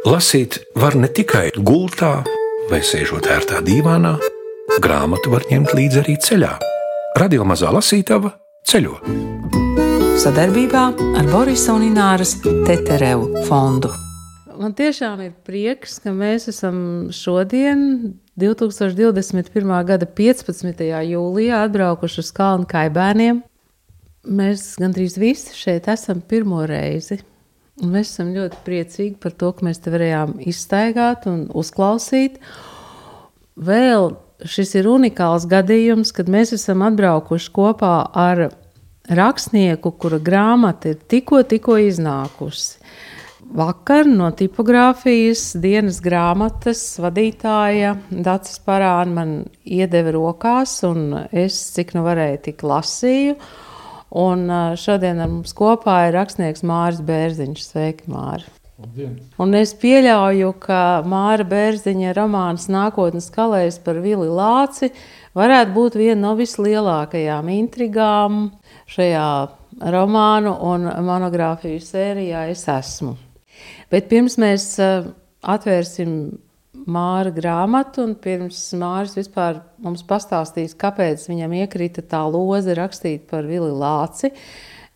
Lasīt var ne tikai gultā vai sēžot ērtā dīvānā, grāmatu var ņemt līdzi arī ceļā. Radio mazā lasītava ceļo. Sadarbībā ar Borisa un Ināras Teterevu fondu. Man tiešām ir prieks, ka mēs esam šodien, 2021. gada 15. jūlijā, atbraukuši uz Kalnu kaibēniem. Mēs gandrīz visi šeit esam pirmo reizi. Un mēs esam ļoti priecīgi par to, ka mēs te varējām izstaigāt un uzklausīt. Vēl šis ir unikāls gadījums, kad mēs esam atbraukuši kopā ar rakstnieku, kura grāmata ir tikko, tikko iznākusi. Vakar no tipogrāfijas dienas grāmatas vadītāja Dācis Parāna man iedeva rokās, un es cik nu varēju, tik lasīju. Un šodien ar mums kopā ir rakstnieks Māris Bērziņš. Sveiki, Māri! Labdien. Un es pieļauju, ka Māra Bērziņa romāns Nākotnes kalējs par Vili Lāci varētu būt viena no vislielākajām intrigām šajā romānu un monogrāfiju sērijā es esmu. Bet pirms mēs atvērsim Māra grāmatu, un pirms Māris vispār mums pastāstīs, kāpēc viņam iekrita tā loze rakstīt par Vili Lāci,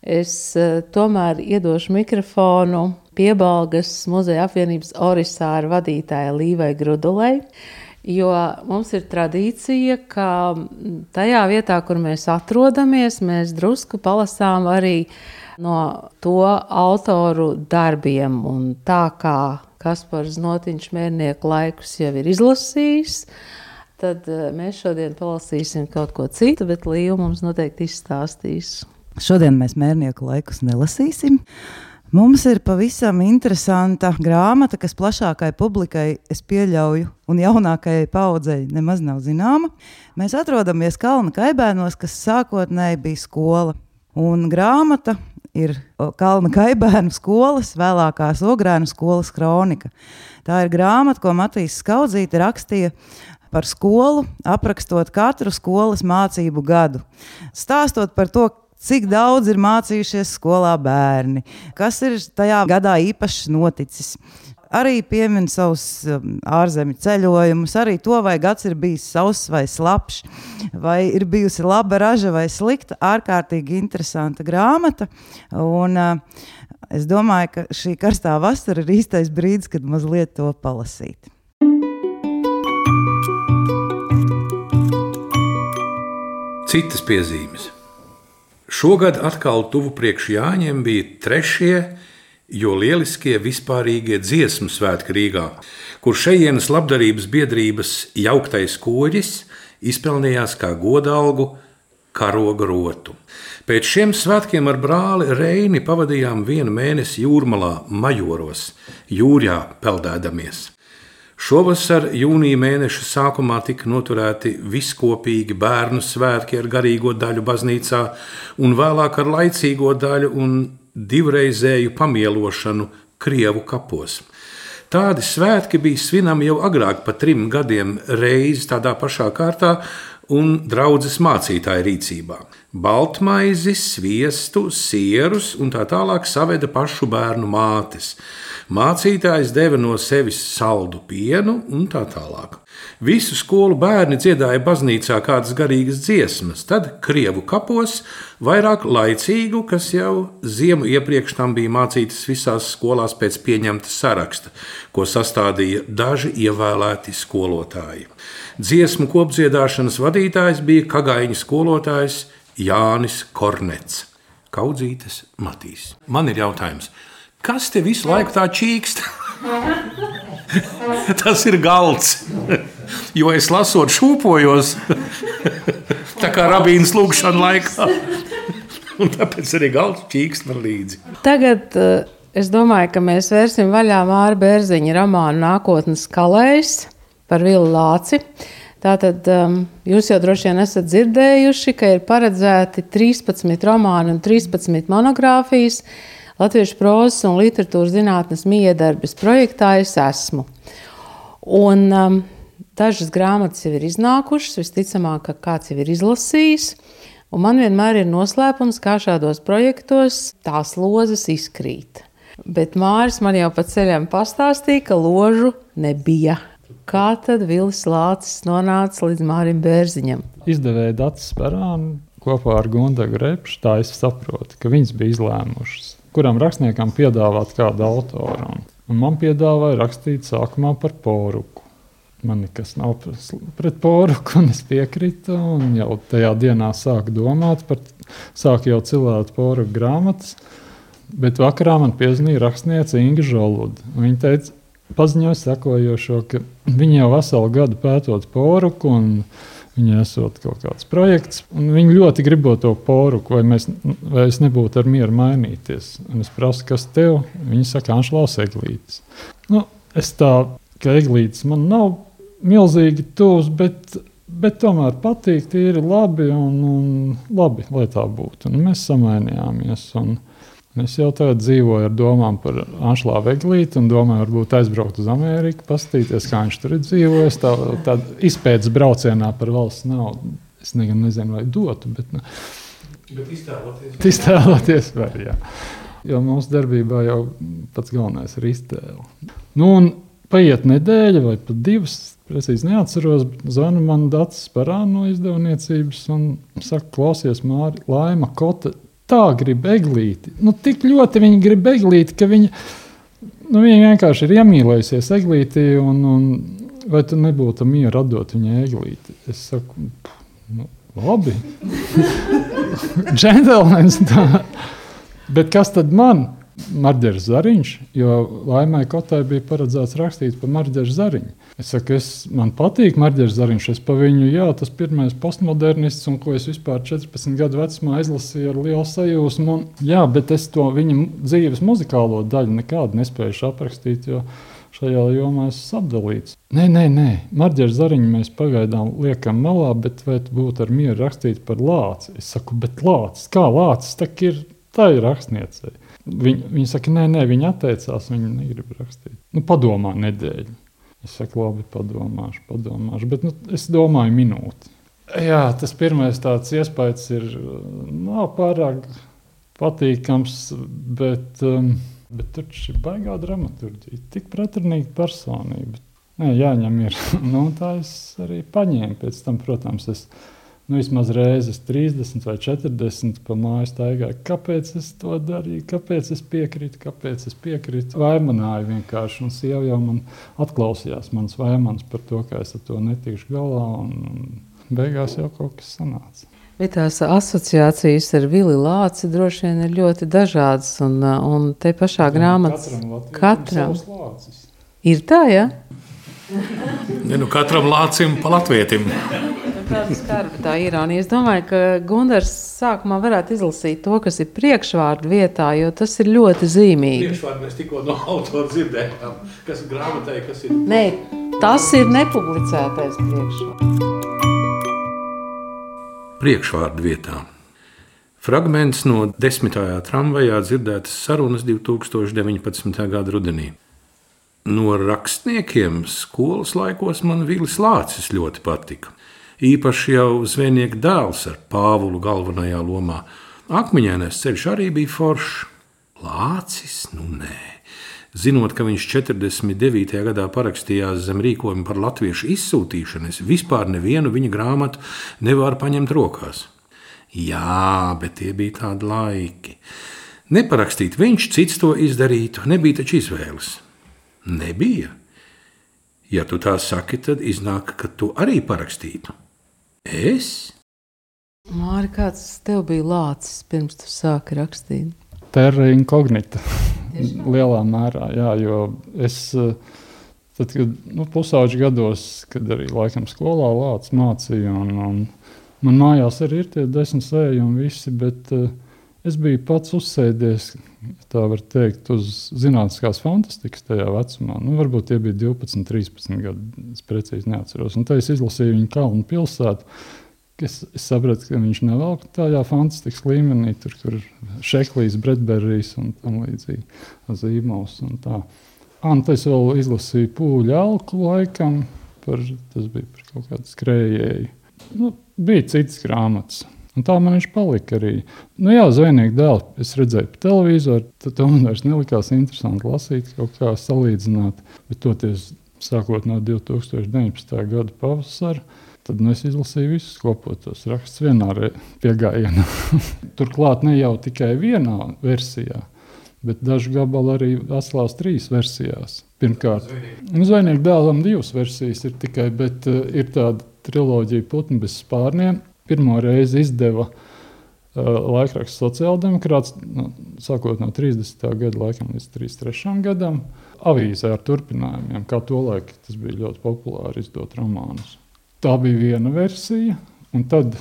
es uh, tomēr iedošu mikrofonu piebalgas muzeja apvienības Orisāra vadītāja Līvai Grudulei, jo mums ir tradīcija, ka tajā vietā, kur mēs atrodamies, mēs drusku palasām arī no to autoru darbiem. Un tā kā Kaspars Notiņš mērnieku laikus jau ir izlasījis. Tad eh, mēs šodien palasīsim kaut ko citu, bet Līja mums noteikti izstāstīs. Šodien mēs mērnieku laikus nelasīsim. Mums ir pavisam interesanta grāmata, kas plašākai publikai, es pieļauju, un jaunākajai paudzei nemaz nav zināma. Mēs atrodamies Kalnu kaibēnos, kas sākotnēji bija skola. Un grāmata ir Kalna Kaibēnu skolas, vēlākās Ogrēnu skolas kronika. Tā ir grāmata, ko Matīs Skaudzīte rakstīja par skolu, aprakstot katru skolas mācību gadu. Stāstot par to, cik daudz ir mācījušies skolā bērni, kas ir tajā gadā īpaši noticis arī piemin savus um, ārzemju ceļojumus, arī to, vai gads ir bijis sauss vai slapjš, vai ir bijusi laba raža vai slikta. ārkārtīgi interesanta grāmata. Un, uh, es domāju, ka šī karstā vasara ir īstais brīdis, kad mazliet to palasīt. Citas piezīmes. Šogad atkal tuvu priekš Jāņiem bija trešie jo lieliskie vispārīgie dziesmu svētki Rīgā, kur šejienes labdarības biedrības jauktais koģis izpelnījās kā godalgu karoga rotu. Pēc šiem svētkiem ar brāli Reini pavadījām vienu mēnesi jūrmalā, majoros, jūrjā peldēdamies. Šovasar jūnija mēneša sākumā tika noturēti viskopīgi bērnu svētki ar garīgo daļu baznīcā, un vēlāk ar laicīgo daļu un divreizēju pamielošanu Krievu kapos. Tādi svētki bija svinami jau agrāk, pa trim gadiem reizi tādā pašā kārtā un draudzes mācītāja rīcībā. Baltmaizi, sviestu, sierus un tā tālāk saveda pašu bērnu mātes. Mācītājs deva no sevis saldu pienu un tā tālāk. Visu skolu bērni dziedāja baznīcā kādas garīgas dziesmas, tad krievu kapos vairāk laicīgu, kas jau ziemu iepriekš tam bija mācītas visās skolās pēc pieņemta saraksta, ko sastādīja daži ievēlēti skolotāji. Dziesmu kopdziedāšanas vadītājs bija Kagaiņa skolotājs Jānis Kornets. Kaudzītes Matīs. Man ir jautājums, kas te visu laiku tā čīkst? Tas ir galds. Jo es lasot, šūpojos. Tā kā rabīnas lūkšanas laikā. Un tāpēc arī galds čīkst man līdzi. Tagad uh, es domāju, ka mēs vērsim vaļā Māra Bērziņa romānu Nākotnes kalējs par Vilu Lāci. Tātad um, jūs jau droši vien esat dzirdējuši, ka ir paredzēti 13 romāni un 13 monogrāfijas. Latviešu prozas un literatūras zinātnes miedarbības projektā es esmu. Un, um, dažas grāmatas jau ir iznākušas, visticamāk, ka kāds jau ir izlasījis. Un man vienmēr ir noslēpums, kā šādos projektos tās lozes izkrīt. Bet Māris man jau pa ceļam pastāstīja, ka ložu nebija. Kā tad Vilis Lācis nonāca līdz Mārim Bērziņam? Izdevēja Dārsa Sparānu kopā ar Gundagu Repšu. Tā es saprotu, ka viņas bija izlēmušas, kuram rakstniekam piedāvāt kādu autoru. Un, un man piedāvāja rakstīt sākumā par poruku. Man nekas nav pret poruku, un es piekrītu. Jau tajā dienā sāku domāt par, sāku jau cilāt poruku grāmatas. Bet vakarā man piezvanīja rakstniece Inga Žoluda. Viņa teica, paziņoja sekojošo, ka viņi jau veselu gadu pētot poruku, un viņi esot kaut kāds projekts, un viņi ļoti gribot to poruku, vai, mēs, vai es nebūtu ar mieru mainīties. Un es prasu, kas tev? Viņi saka, Anšlaus eglītis. Nu, es tā, ka eglītis man nav milzīgi tuvs, bet, bet tomēr patīk, tie ir labi un, un labi, lai tā būtu. Un mēs samainījāmies. Un, Es jau tagad dzīvoju ar domām par Anšlā Veglītu un domāju, varbūt aizbraukt uz Ameriku, paskatīties, kā viņš tur ir dzīvojis. Tā, tāda izpētes braucienā par valsts naudu. Es ne, nezinu, vai dotu, bet, nu, bet iztēloties. Iztēloties var, jā. Jo mūsu darbībā jau pats galvenais ir iztēle. Nu, un paiet nedēļa vai pat divas, precīzi neatceros, zvanu man Dārts Parāna no izdevniecības un saka, klausies, Māri, Laima Kota tā grib eglīti. Nu, tik ļoti viņa grib eglīti, ka viņa, nu, viņa vienkārši ir iemīlējusies eglītī. Un, un, vai tu nebūtu mieru atdot viņai eglīti? Es saku, nu, labi. Džentlmenis. Bet kas tad man? Marģers Zariņš, jo Laimai Kotai bija paredzēts rakstīt par Marģeru Zariņu. Es saku, es, man patīk Marģers Zariņš, es pa viņu, jā, tas pirmais postmodernists, un ko es vispār 14 gadu vecumā izlasīju ar lielu sajūsmu. Un, jā, bet es to viņa dzīves muzikālo daļu nekādu nespēju aprakstīt, jo šajā jomā esmu apdalīts. Nē, nē, nē. Marģers Zariņu mēs pagaidām liekam malā, bet vai tu būtu ar mieru rakstīt par lāci? Es saku, bet lācis, kā lācis, tā ir, tā ir rakstniecei. Viņa, viņa saka, nē, nē, viņa atteicās, viņa negrib rakstīt. Nu, padomā nedēļu. Es saku, labi, padomāšu, padomāšu. Bet nu, es domāju, minūti. Jā, tas pirmais tāds iespējas ir nav pārāk patīkams, bet, um, bet tur ir baigā dramaturgija. Tik pretrunīga personība. Nē, jāņem ir. nu, tā es arī paņēmu. Pēc tam, protams, es nu, vismaz reizes 30 vai 40 pa māju staigāju. Kāpēc es to darīju? Kāpēc es piekrītu? Kāpēc es piekrītu? Vaimanāju vienkārši, un sieva jau man atklausījās mans vaimans par to, ka es ar to netikšu galā, un beigās jau kaut kas sanāca. Bet tās asociācijas ar Vili Lāci droši vien ir ļoti dažādas. Un, un te pašā grāmatā katram, katram ir tā, ja? ja nu katram lācim pa latvietim tāda skarba tā ironija. Es domāju, ka Gunārs sākumā varētu izlasīt to, kas ir priekšvārdu vietā, jo tas ir ļoti zīmīgi. Priekšvārdu mēs tikko no autora dzirdējām, kas ir grāmatai, kas ir. Nē, tas ir nepublicētais priekšvārds. Priekšvārdu vietā. Fragments no desmitajā tramvajā dzirdētas sarunas 2019. gada rudenī. No rakstniekiem skolas laikos man Vīlis Lācis ļoti patika īpaši jau zvejnieka dēls ar Pāvulu galvenajā lomā. Akmeņainais ceļš arī bija foršs. Lācis, nu nē. Zinot, ka viņš 49. gadā parakstījās zem rīkojuma par latviešu izsūtīšanu, es vispār nevienu viņa grāmatu nevaru paņemt rokās. Jā, bet tie bija tādi laiki. Neparakstīt viņš, cits to izdarītu, nebija taču izvēles. Nebija. Ja tu tā saki, tad iznāk, ka tu arī parakstītu. Es? Māri, kāds tev bija lācis pirms tu sāki rakstīt? Terra incognita. Lielā mērā, jā, jo es, tad, kad nu, pusauģi gados, kad arī laikam skolā lācis mācīja, un, un man mājās arī ir tie desmit sējumi visi, bet uh, es biju pats uzsēdies, tā var teikt, uz zinātniskās fantastikas tajā vecumā. Nu, varbūt tie bija 12, 13 gadi, es precīzi neatceros. Un tā es izlasīju viņu kalnu pilsētu. Es, es sapratu, ka viņš nav vēl tādā fantastiskā līmenī, tur, kur ir Šeklīs, Bredberijs un tā līdzīgi, Zīmos un tā. Un tas vēl izlasīju pūļu alku laikam, par, tas bija par kaut kādu skrējēju. Nu, bija cits grāmatas. Un tā man viņš palika arī. Nu, jā, zvejnieku dēlu es redzēju pa televizoru, tad man vairs nelikās interesanti lasīt, kaut kā salīdzināt. Bet toties sākot no 2019. gada pavasara, tad nu, es izlasīju visus kopotos rakstus vienā piegājienā. Turklāt ne jau tikai vienā versijā, bet daži gabali arī atklās trīs versijās. Pirmkārt, nu, zvejnieku dēlam divas versijas ir tikai, bet uh, ir tāda triloģija Putni bez spārniem. Pirmo reizi izdeva uh, laikraksts sociāldemokrāts, nu, sākot no 30. gada laikam, līdz 33. gadam, avīzē ar turpinājumiem, kā to laiku tas bija ļoti populāri izdot romānus. Tā bija viena versija, un tad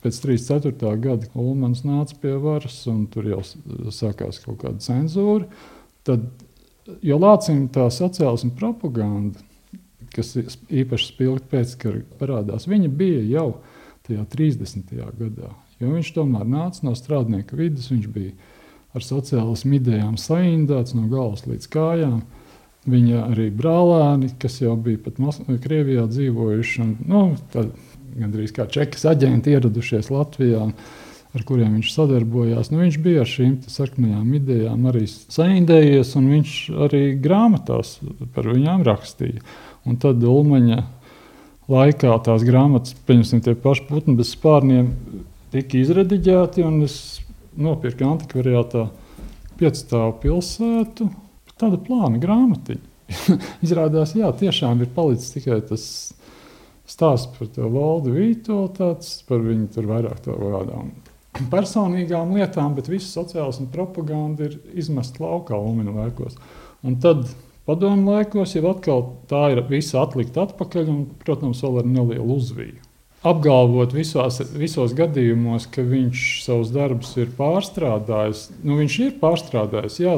pēc 34. gada Ulmans nāca pie varas, un tur jau sākās kaut kāda cenzūra. Tad, jo Lācim tā sociālisma propaganda, kas īpaši spilgti pēckara parādās, viņa bija jau tajā 30. gadā. Jo viņš tomēr nāca no strādnieka vidas, viņš bija ar sociālismu idejām saindēts no galvas līdz kājām. Viņa arī brālēni, kas jau bija pat Krievijā dzīvojuši, un, nu, gandrīz kā čekas aģenti ieradušies Latvijā, ar kuriem viņš sadarbojās. Nu, viņš bija ar šīm sarkanajām idejām arī saindējies, un viņš arī grāmatās par viņām rakstīja. Un tad Ulmaņa laikā tās grāmatas, pieņemsim, tie paši putni bez spārniem, tika izrediģēti, es nopirku antikvariātā piecstāvu pilsētu. Tāda plāna grāmatiņa. Izrādās, jā, tiešām ir palicis tikai tas stāsts par to valdu vītolu, par viņu tur vairāk tādām personīgām lietām, bet visa sociālās un propaganda ir izmesta laukā Lumina laikos. Un tad Padomu laikos jau atkal tā ir visa atlikta atpakaļ, un, protams, vēl ar nelielu uzviju. Apgalvot visās, visos gadījumos, ka viņš savus darbus ir pārstrādājis, nu, viņš ir pārstrādājis. Jā,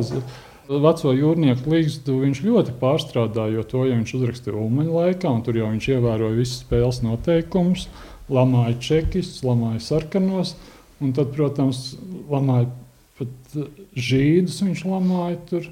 Veco jūrnieku līgstu viņš ļoti pārstrādāja, jo to jau viņš uzrakstīja Ulmaņa laikā, un tur jau viņš ievēroja visus spēles noteikumus, lamāja čekistus, lamāja sarkanos, un tad, protams, lamāja pat žīdus viņš lamāja tur.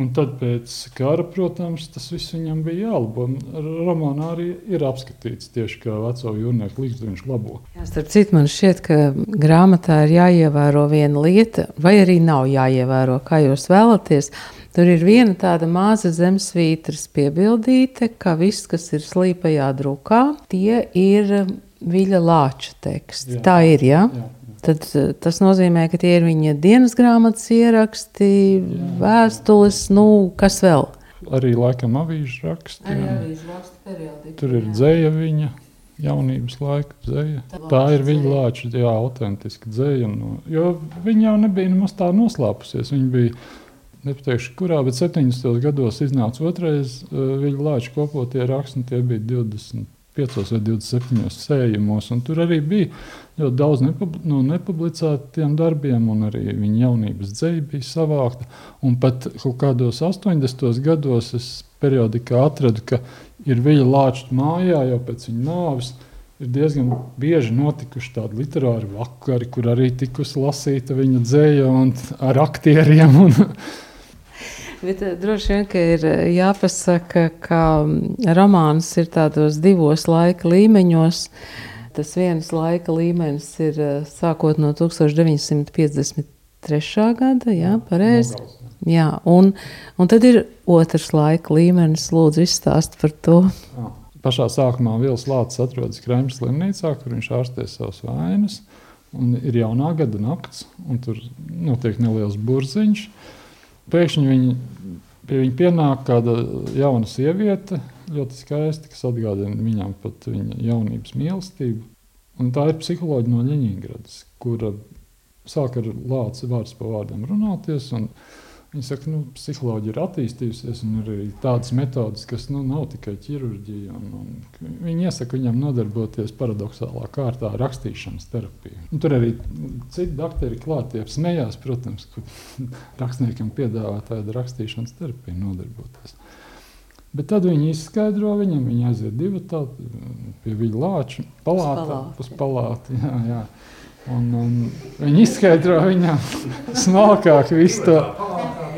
Un tad pēc kara, protams, tas viss viņam bija jālabo. Romānā arī ir apskatīts tieši kā veco jūrnieku līdzi viņš labo. Jā, starp citu, man šķiet, ka grāmatā ir jāievēro viena lieta, vai arī nav jāievēro, kā jūs vēlaties. Tur ir viena tāda maza zemesvītras piebildīte, ka viss, kas ir slīpajā drukā, tie ir Viļa Lāča teksti. Jā. Tā ir, jā? jā tad eh, tas nozīmē, ka tie ir viņa dienas grāmatas ieraksti, jā. vēstules, nu, kas vēl. Arī laikam avīžu raksti. Arī avīžu raksti periodika. Tur ir dzēja viņa. Jaunības laika dzēja. Tā ir viņa lāča, jā, autentiska dzēja. No, jo viņa jau nebija nemaz tā noslēpusies. Viņa bija, nepateikšu, kurā, bet 70. gados iznāca otrais uh, viņa lāča kopotie raksti, un tie bija 20 25 vai 27 sējumos. Tur arī bija ļoti daudz nepub no nepublicētiem darbiem, un arī viņa jaunības dzēja bija savākta. Un pat kaut kādos 80 gados es periodikā atradu, ka ir viņa lāča mājā jau pēc viņa nāves. Ir diezgan bieži notikuši tādi literāri vakari, kur arī tikusi lasīta viņa dzēja ar aktieriem. Un, Bet eh, droši vien ir eh, jāpasaka, ka mm, romāns ir tādos divos laika līmeņos. Tas viens laika līmenis ir eh, sākot no 1953. gada, jā, pareizi. Jā, un, un tad ir otrs laika līmenis. Lūdzu, izstāst par to. Jā. Pašā sākumā Vils Lācis atrodas Kremļa slimnīcā, kur viņš ārstē savas vainas. Un ir jaunā gada nakts, un tur notiek neliels burziņš. Uh, Pēkšņi viņi, pie viņa pienāk kāda jauna sieviete, ļoti skaista, kas atgādina viņam pat viņa jaunības mīlestību. Un tā ir psiholoģija no Ļeņģeradas, kura sāk ar lāci vārds pa vārdam runāties. Un, uh, Viņi saka, ka nu, psiholoģija ir attīstījusies, un ir arī tādas metodes, kas nu, nav tikai ķirurģija. Un, un viņi iesaka viņam nodarboties paradoxālā kārtā ar rakstīšanas terapiju. Un tur arī citi doktori klātie smējās, protams, ka rakstniekam piedāvā tādu rakstīšanas terapiju nodarboties. Bet tad viņi izskaidro viņam, viņi aiziet divu tādu pie viņa lāča palātā, uz palāti. Jā, jā. Un, un viņi izskaidro viņam smalkāk visu to.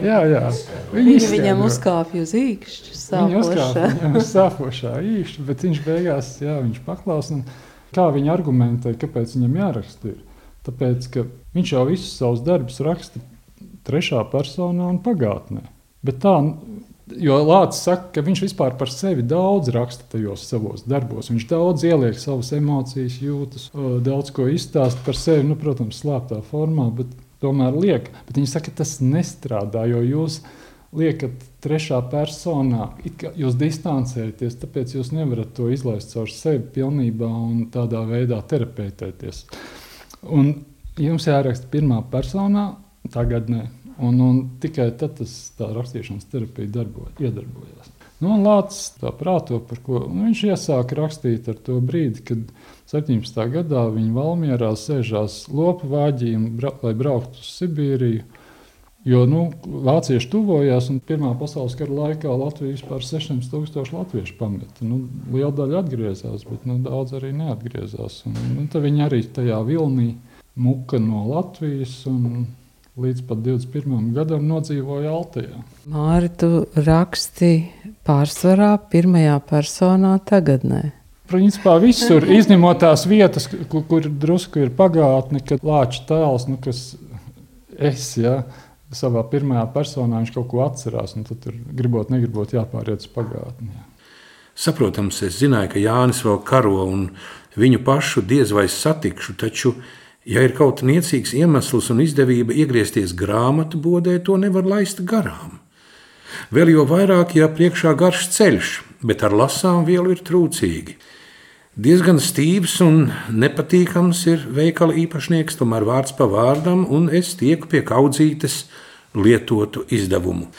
Jā, jā. Viņi Viņa viņam uzkāpja uz īkšķa. Viņa uzkāpja uz sāpošā īkšķa, bet viņš beigās, jā, viņš paklaus. Un, Kā viņi argumentē, kāpēc viņam jāraksta? Ir? Tāpēc, ka viņš jau visus savus darbus raksta trešā personā un pagātnē. Bet tā, jo Lācis saka, ka viņš vispār par sevi daudz raksta tajos savos darbos. Viņš daudz ieliek savas emocijas, jūtas, daudz ko izstāsta par sevi, nu, protams, slēptā formā, bet tomēr liek. Bet viņi saka, ka tas nestrādā, jo jūs liekat trešā personā, jūs distancējaties, tāpēc jūs nevarat to izlaist caur sevi pilnībā un tādā veidā terapeitēties. Un jums jāraksta pirmā personā, tagad ne. Un, un tikai tad tas rakstīšanas terapija darbo, iedarbojās. Nu, Lācis tā prāto, par ko nu, viņš iesāka rakstīt ar to brīdi, kad 17. gadā viņa Valmjerā sēžās lopu vāģī, bra lai brauktu uz Sibīriju. Jo nu, vācieši tuvojās, un Pirmā pasaules kara laikā Latvija vispār 600 tūkstoši latviešu pameta. Nu, liela daļa atgriezās, bet nu, daudz arī neatgriezās. Un, nu, viņi arī tajā vilnī muka no Latvijas. Un, līdz pat 21. gadam nodzīvoja Altijā. Māri, tu raksti pārsvarā pirmajā personā tagadnē. Principā visur, izņemot tās vietas, kur, kur drusku ir pagātne, kad lāča tēls, nu, kas es, ja, savā pirmajā personā viņš kaut ko atcerās, un tad tur gribot, negribot jāpāriet uz pagātni. Jā. Saprotams, es zināju, ka Jānis vēl karo, un viņu pašu diez vai satikšu, taču Ja ir kaut niecīgs iemesls un izdevība iegriezties grāmatu bodē, to nevar laist garām. Vēl jo vairāk, ja priekšā garš ceļš, bet ar lasām vielu ir trūcīgi. Diezgan stīvs un nepatīkams ir veikala īpašnieks, tomēr vārds pa vārdam, un es tieku pie kaudzītes lietotu izdevumu.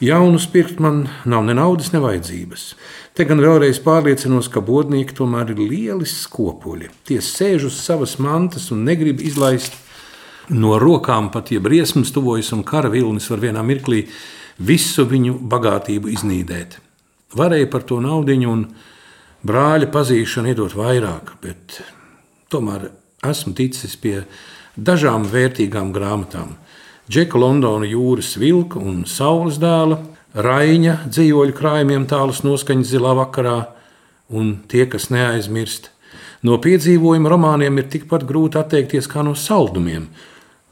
Jaunus pirkt man nav ne naudas, ne vajadzības. Te gan vēlreiz pārliecinos, ka bodnieki tomēr ir lieli skopuļi. Tie sēž uz savas mantas un negrib izlaist no rokām pat, ja briesmas tuvojas un kara vilnis var vienā mirklī visu viņu bagātību iznīdēt. Varēja par to naudiņu un brāļa pazīšanu iedot vairāk, bet tomēr esmu ticis pie dažām vērtīgām grāmatām. Džeka Londona jūras vilka un saules dēla, Raiņa dzīvoļu krājumiem tālus noskaņas zilā vakarā, un tie, kas neaizmirst, no piedzīvojuma romāniem ir tikpat grūti atteikties kā no saldumiem,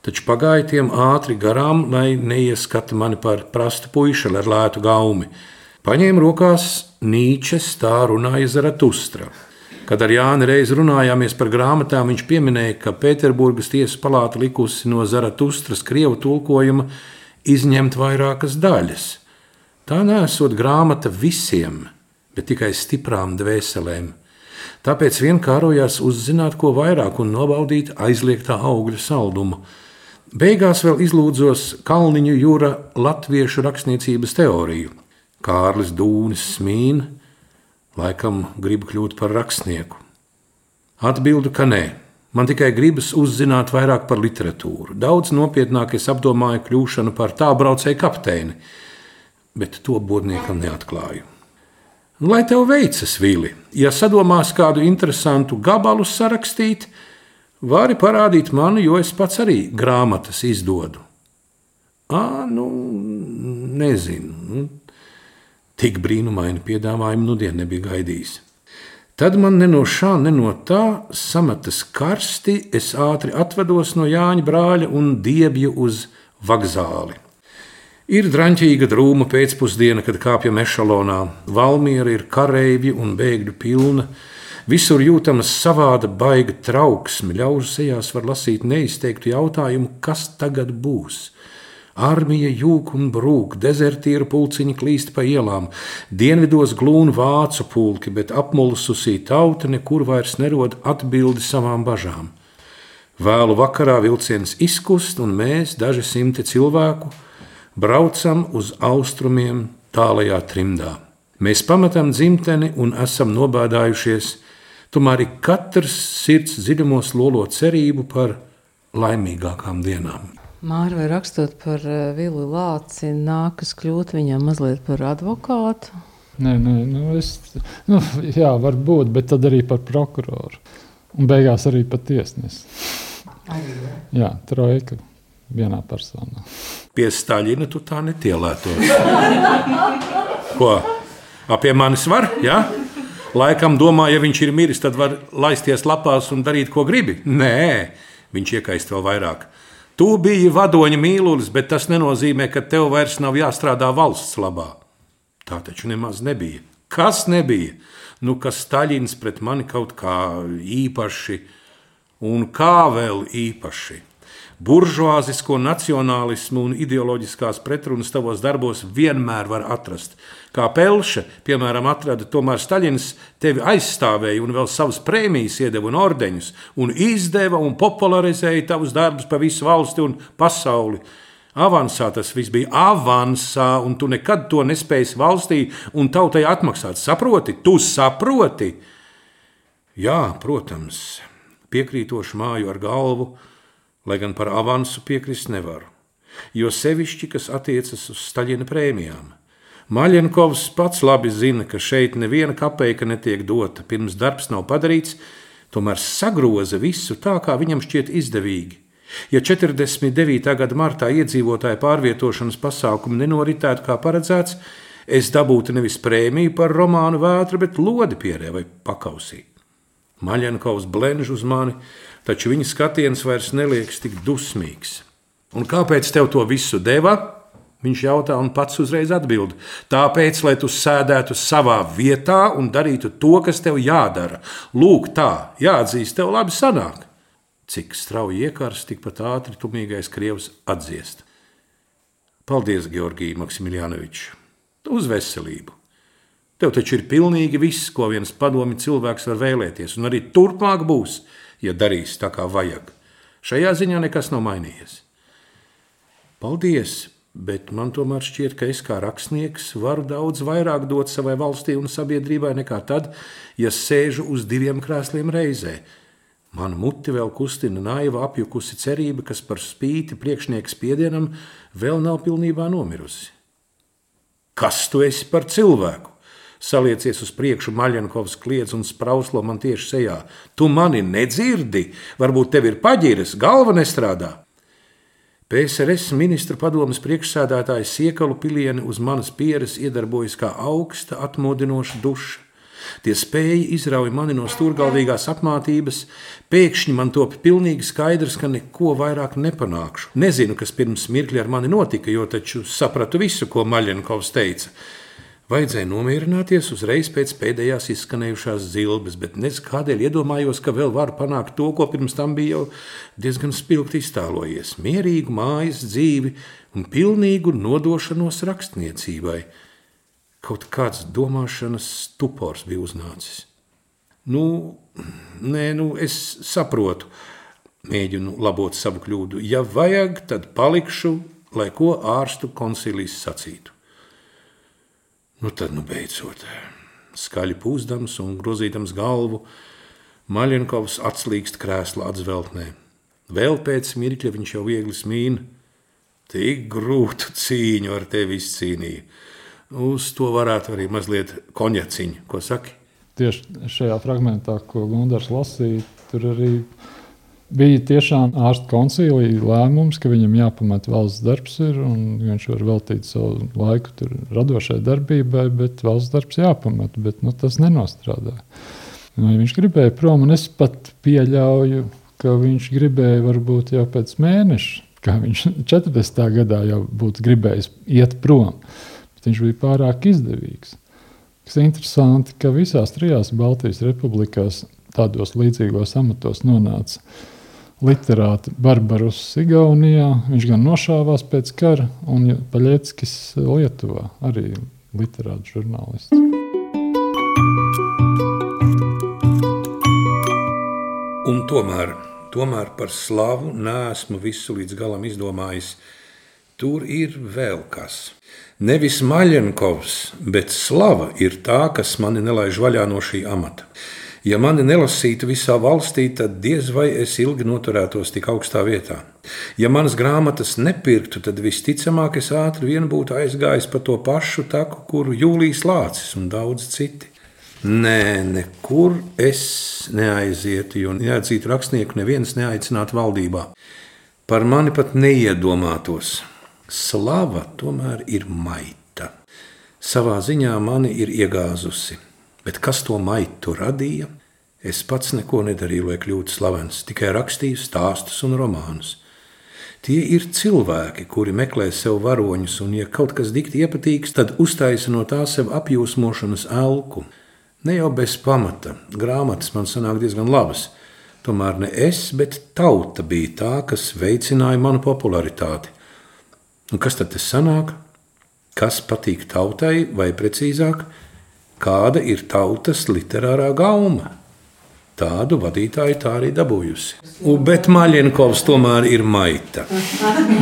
taču pagāja tiem ātri garām, lai neieskata mani par prastu puišu ar lētu gaumi. Paņēma rokās Nīčes tā runāja Zaratustra. Kad ar Jāni reiz runājāmies par grāmatām, viņš pieminēja, ka Pēterburgas tiesas palāta likusi no Zaratustras krievu tulkojuma izņemt vairākas daļas. Tā nesot grāmata visiem, bet tikai stiprām dvēselēm. Tāpēc vien kārojās uzzināt ko vairāk un nobaudīt aizliegtā augļu saldumu. Beigās vēl izlūdzos Kalniņu jūra latviešu rakstniecības teoriju. Kārlis Dūnis smīn, laikam grib kļūt par rakstnieku. Atbildu, ka nē. Man tikai gribas uzzināt vairāk par literatūru. Daudz nopietnāk es apdomāju kļūšanu par tā braucēju kapteini bet to bodniekam neatklāju. Lai tev veicas, Vili, ja sadomās kādu interesantu gabalu sarakstīt, vari parādīt man, jo es pats arī grāmatas izdodu. Ā, nu, nezinu. Tik brīnumaini piedāvājumu nudien nebija gaidījis. Tad man ne no šā, ne no tā sametas karsti, es ātri atvados no Jāņa brāļa un diebju uz vokzāli. Ir draņķīga drūma pēcpusdiena, kad kāpjam ešalonā. Valmiera ir kareivju un bēgļu pilna. Visur jūtamas savāda baiga trauksme. Ļaužu sejās var lasīt neizteiktu jautājumu, kas tagad būs. Armija jūg un brūk, dezertieru pulciņi klīst pa ielām, dienvidos glūna vācu pulki, bet apmulsusī tauta nekur vairs nerod atbildi savām bažām. Vēlu vakarā vilciens izkust, un mēs, daži simti cilvēku, braucam uz austrumiem tālajā trimdā. Mēs pametam dzimteni un esam nobādājušies, tomēr katrs sirds dziļumos lolo cerību par laimīgākām dienām. Mārķis vai rakstot par eh, Vili Lāci, nākas kļūt viņam mazliet par advokātu. Nē, nē nu es, nu, jā, varbūt, bet tad arī par prokuroru. Un beigās arī par tiesnesi. Jā, trojka vienā personā. Pie Staļina tu tā netielētos. Ko? A pie manis var? Ja? Laikam domā, ja viņš ir miris, tad var laisties lapās un darīt, ko gribi. Nē, viņš iekaist vēl vairāk. Tu biji vadoņa mīlulis, bet tas nenozīmē, ka tev vairs nav jāstrādā valsts labā. Tā taču nemaz nebija. Kas nebija? Nu, ka Staļins pret mani kaut kā īpaši, un kā vēl īpaši buržuāzisko nacionālismu un ideoloģiskās pretrunas tavos darbos vienmēr var atrast. Kā Pelša, piemēram, atrada, tomēr Staļins tevi aizstāvēja un vēl savas prēmijas iedeva un ordeņus, un izdeva un popularizēja tavus darbus pa visu valsti un pasauli. Avansā tas viss bija avansā, un tu nekad to nespēji valstī un tautai atmaksāt. Saproti? Tu saproti? Jā, protams, piekrītoši māju ar galvu lai gan par avansu piekrist nevaru, jo sevišķi, kas attiecas uz Staļina prēmijām. Maļenkovs pats labi zina, ka šeit neviena kapeika netiek dota, pirms darbs nav padarīts, tomēr sagroza visu tā, kā viņam šķiet izdevīgi. Ja 49. gada martā iedzīvotāju pārvietošanas pasākumi nenoritētu kā paredzēts, es dabūtu nevis prēmiju par romānu vētru, bet lodi pierē vai pakausī. Maļenkovs blenž uz mani, taču viņa skatiens vairs neliekas tik dusmīgs. Un kāpēc tev to visu deva? Viņš jautā, un pats uzreiz atbild. Tāpēc, lai tu sēdētu savā vietā un darītu to, kas tev jādara. Lūk, tā, jāatzīst, tev labi sanāk. Cik strauji iekārs, tikpat ātri tumīgais krievs atdziest. Paldies, Georgija Maksimilianovičs, uz veselību! Tev taču ir pilnīgi viss, ko viens padomi cilvēks var vēlēties, un arī turpmāk būs ja darīs tā, kā vajag. Šajā ziņā nekas nav mainījies. Paldies! Bet man tomēr šķiet, ka es kā rakstnieks varu daudz vairāk dot savai valstī un sabiedrībai nekā tad, ja sēžu uz diviem krēsliem reizē. Manu muti vēl kustina naiva apjukusi cerība, kas par spīti priekšnieka spiedienam vēl nav pilnībā nomirusi. Kas tu esi par cilvēku? Saliecies uz priekšu, Maļņakovs kliedz un sprauslo man tieši sejā. Tu mani nedzirdi, varbūt tev ir paģiras, galva nestrādā. PSRS ministra padomas priekšsēdētājs Siekalu pilieni uz manas pieres iedarbojas kā augsta, atmodinoša duša. Tie spēja izrauj mani no stūrgalvīgās apmātības, pēkšņi man top pilnīgi skaidrs, ka neko vairāk nepanākšu. Nezinu, kas pirms mirkļa ar mani notika, jo taču sapratu visu, ko Maļņakovs teica. Vajadzēja nomierināties uzreiz pēc pēdējās izskanējušās zilbes, bet nezinu, kādēļ iedomājos, ka vēl varu panākt to, ko pirms tam bija jau diezgan spilgti iztēlojies - mierīgu mājas dzīvi un pilnīgu nodošanos rakstniecībai. Kaut kāds domāšanas stupors bija uznācis. Nu, nē, nu, es saprotu, mēģinu labot savu kļūdu. Ja vajag, tad palikšu, lai ko ārstu konsilijas sacītu. Nu tad, nu beidzot, skaļi pūzdams un grozīdams galvu, Maļinkovs atslīgst krēsla atzveltnē. Vēl pēc mirkļa viņš jau viegli smīna. Tik grūtu cīņu ar tevi izcīnīja. Uz to varētu arī mazliet konjaciņu, ko saki? Tieši šajā fragmentā, ko Gunārs lasīja, tur arī bija tiešām ārsta koncīlija lēmums, ka viņam jāpamet valsts darbs, ir, un viņš var veltīt savu laiku radošai darbībai, bet valsts darbs jāpamet. Bet, nu, tas nenostrādā. Nu, viņš gribēja prom, un es pat pieļauju, ka viņš gribēja varbūt jau pēc mēneša, kā viņš 40. gadā jau būtu gribējis iet prom. Bet viņš bija pārāk izdevīgs. Tas ir interesanti, ka visās trijās Baltijas republikās tādos līdzīgos amatos nonāca literāti Barbarus Igaunijā. Viņš gan nošāvās pēc kara, un Paļeckis Lietuvā arī literāts žurnālists. Un tomēr, tomēr par slavu nesmu visu līdz galam izdomājis. Tur ir vēl kas. Nevis Maļņakovs, bet slava ir tā, kas mani nelaiž vaļā no šī amata. Ja mani nelasītu visā valstī, tad diez vai es ilgi noturētos tik augstā vietā. Ja manas grāmatas nepirktu, tad visticamāk es ātri vien būtu aizgājis pa to pašu taku, kuru Jūlijas Lācis un daudz citi. Nē, nekur es neaizietu, jo neatzītu rakstnieku neviens neaicinātu valdībā. Par mani pat neiedomātos. Slava tomēr ir maita. Savā ziņā mani ir iegāzusi. Bet kas to maitu radīja? Es pats neko nedarīju, lai kļūtu slavens, tikai rakstīju stāstus un romānus. Tie ir cilvēki, kuri meklē sev varoņus, un, ja kaut kas dikti iepatīks, tad uztaisa no tā sev apjūsmošanas elku. Ne jau bez pamata, grāmatas man sanāk diezgan labas. Tomēr ne es, bet tauta bija tā, kas veicināja manu popularitāti. Un kas tad sanāk? Kas patīk tautai, vai precīzāk, kāda ir tautas literārā gauma? Tādu vadītāju tā arī dabūjusi. U, bet Maļņikovs tomēr ir maita.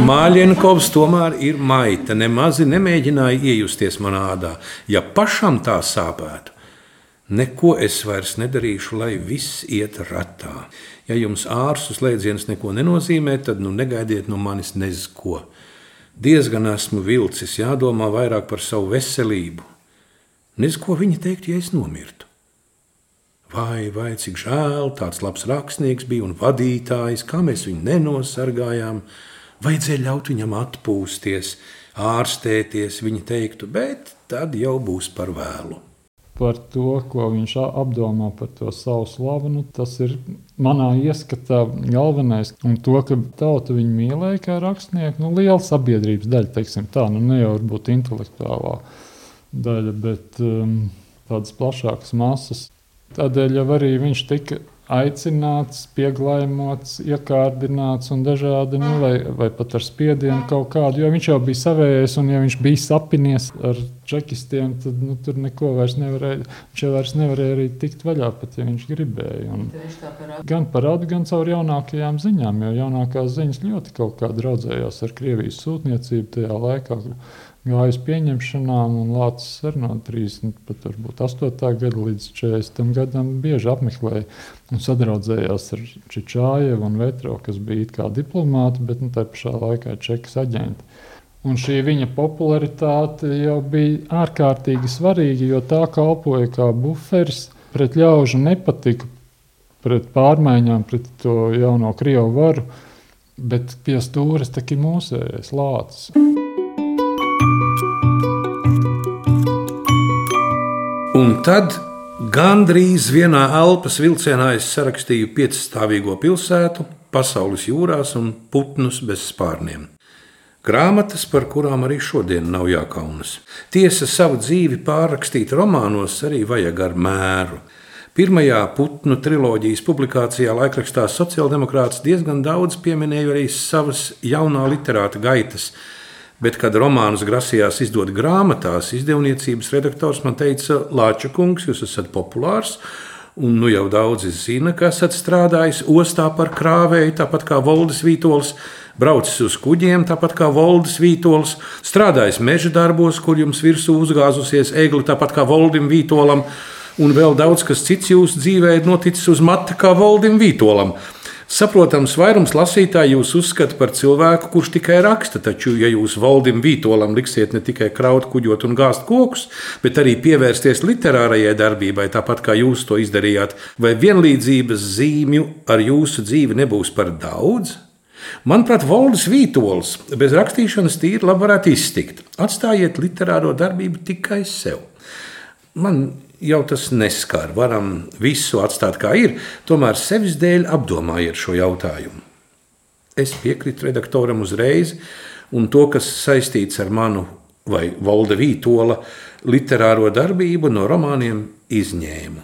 Maļņikovs tomēr ir maita. Nemaz nemēģināja iejusties manā ādā. Ja pašam tā sāpētu, neko es vairs nedarīšu, lai viss iet ratā. Ja jums ārstu slēdziens neko nenozīmē, tad nu negaidiet no manis nezko. Diezgan esmu vilcis, jādomā vairāk par savu veselību. Nezinu, ko viņi teiktu, ja es nomirtu. Vai, vai cik žēl, tāds labs rakstnieks bija un vadītājs, kā mēs viņu nenosargājām. Vajadzēja ļaut viņam atpūsties, ārstēties, viņa teiktu, bet tad jau būs par vēlu. Par to, ko viņš apdomā par to savu slavu, nu, tas ir manā ieskatā galvenais. Un to, ka tauta viņu mīlēja kā rakstnieku, nu, liela sabiedrības daļa, teiksim tā, nu, ne jau varbūt intelektuālā daļa, bet um, tādas plašākas masas. Tādēļ jau arī viņš tika aicināts, pieglājmots, iekārdināts un dažādi, nu, vai, vai pat ar spiedienu kaut kādu. Jo viņš jau bija savējais, un ja viņš bija sapinies ar čekistiem, tad nu, tur neko vairs nevarēja. Viņš jau vairs nevarēja arī tikt vaļā, pat ja viņš gribēja. Un gan par radu, gan caur jaunākajām ziņām, jo jaunākās ziņas ļoti kaut kā draudzējās ar Krievijas sūtniecību tajā laikā gāja uz pieņemšanām, un Lācis arī no 30, pat varbūt 8. gada līdz 40 gadam bieži apmeklēja un sadraudzējās ar Čičājevu un Vetro, kas bija kā diplomāti, bet nu, tā pašā laikā čekas aģenti. Un šī viņa popularitāte jau bija ārkārtīgi svarīga, jo tā kalpoja kā buferis pret ļaužu nepatiku, pret pārmaiņām, pret to jauno krievu varu, bet pie stūres tā ir mūsējais lācis. Un tad gandrīz vienā elpas vilcienā es sarakstīju piecstāvīgo pilsētu, pasaules jūrās un putnus bez spārniem. Grāmatas, par kurām arī šodien nav jākaunas. Tiesa, savu dzīvi pārrakstīt romānos arī vajag ar mēru. Pirmajā putnu triloģijas publikācijā laikrakstā Sociāldemokrāts diezgan daudz pieminēja arī savas jaunā literāta gaitas, Bet, kad romānus grasījās izdot grāmatās, izdevniecības redaktors man teica, Lāča kungs, jūs esat populārs. Un nu jau daudzi zina, ka esat strādājis ostā par krāvēju, tāpat kā Valdis Vītols, braucis uz kuģiem, tāpat kā Valdis Vītols, strādājis meža darbos, kur jums virsū uzgāzusies egli, tāpat kā Valdim Vītolam, un vēl daudz kas cits jūsu dzīvē ir noticis uz mata kā Valdim Vītolam. Saprotams, vairums lasītāju jūs uzskata par cilvēku, kurš tikai raksta, taču, ja jūs valdim vītolam liksiet ne tikai kraut, kuģot un gāzt kokus, bet arī pievērsties literārajai darbībai, tāpat kā jūs to izdarījāt, vai vienlīdzības zīmju ar jūsu dzīvi nebūs par daudz? Manuprāt, Valdis Vītols bez rakstīšanas tīri labi varētu iztikt. Atstājiet literāro darbību tikai sev. Man jau tas neskar. Varam visu atstāt kā ir, tomēr sevis dēļ apdomājiet šo jautājumu. Es piekrītu redaktoram uzreiz, un to, kas saistīts ar manu vai Valda Vītola literāro darbību, no romāniem izņēmu.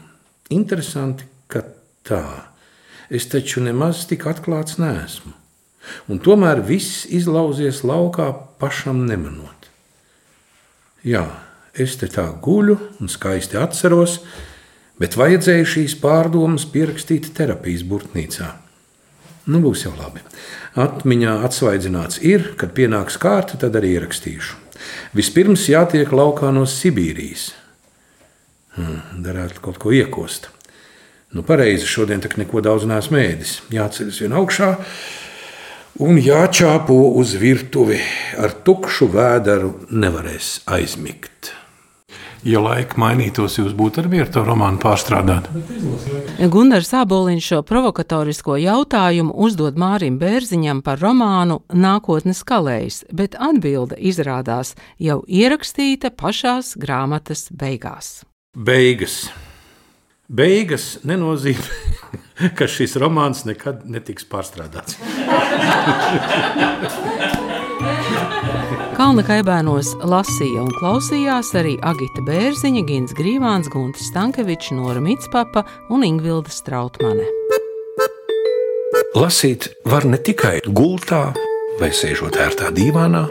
Interesanti, ka tā. Es taču nemaz tik atklāts neesmu. Un tomēr viss izlauzies laukā pašam nemanot. Jā, Es te tā guļu un skaisti atceros, bet vajadzēja šīs pārdomas pierakstīt terapijas burtnīcā. Nu, būs jau labi. Atmiņā atsvaidzināts ir, kad pienāks kārta, tad arī ierakstīšu. Vispirms jātiek laukā no Sibīrijas. Hmm, darētu kaut ko iekost. Nu, pareizi, šodien tak neko daudz neesmu mēdis. Jāceļas vien augšā, un jāčāpo uz virtuvi. Ar tukšu vēderu nevarēs aizmigt ja laika mainītos, jūs būtu arī ar to romānu pārstrādāt? Gunārs Aboliņš šo provokatorisko jautājumu uzdod Mārim Bērziņam par romānu Nākotnes kalējs, bet atbilde izrādās jau ierakstīta pašās grāmatas beigās. Beigas. beigas nenozīmē, ka šis romāns nekad netiks pārstrādāts. Kalna kaibēnos lasīja un klausījās arī Agita Bērziņa, Gins Grīvāns, Guntis Stankevičs, Nora Mitspapa un Ingvilda Strautmane. Lasīt var ne tikai gultā vai sēžot ērtā dīvānā,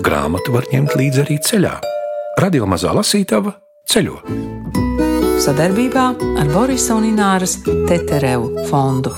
grāmatu var ņemt līdzi arī ceļā. Radio mazā lasītava ceļo. Sadarbībā ar Borisa un Ināras Teterevu fondu.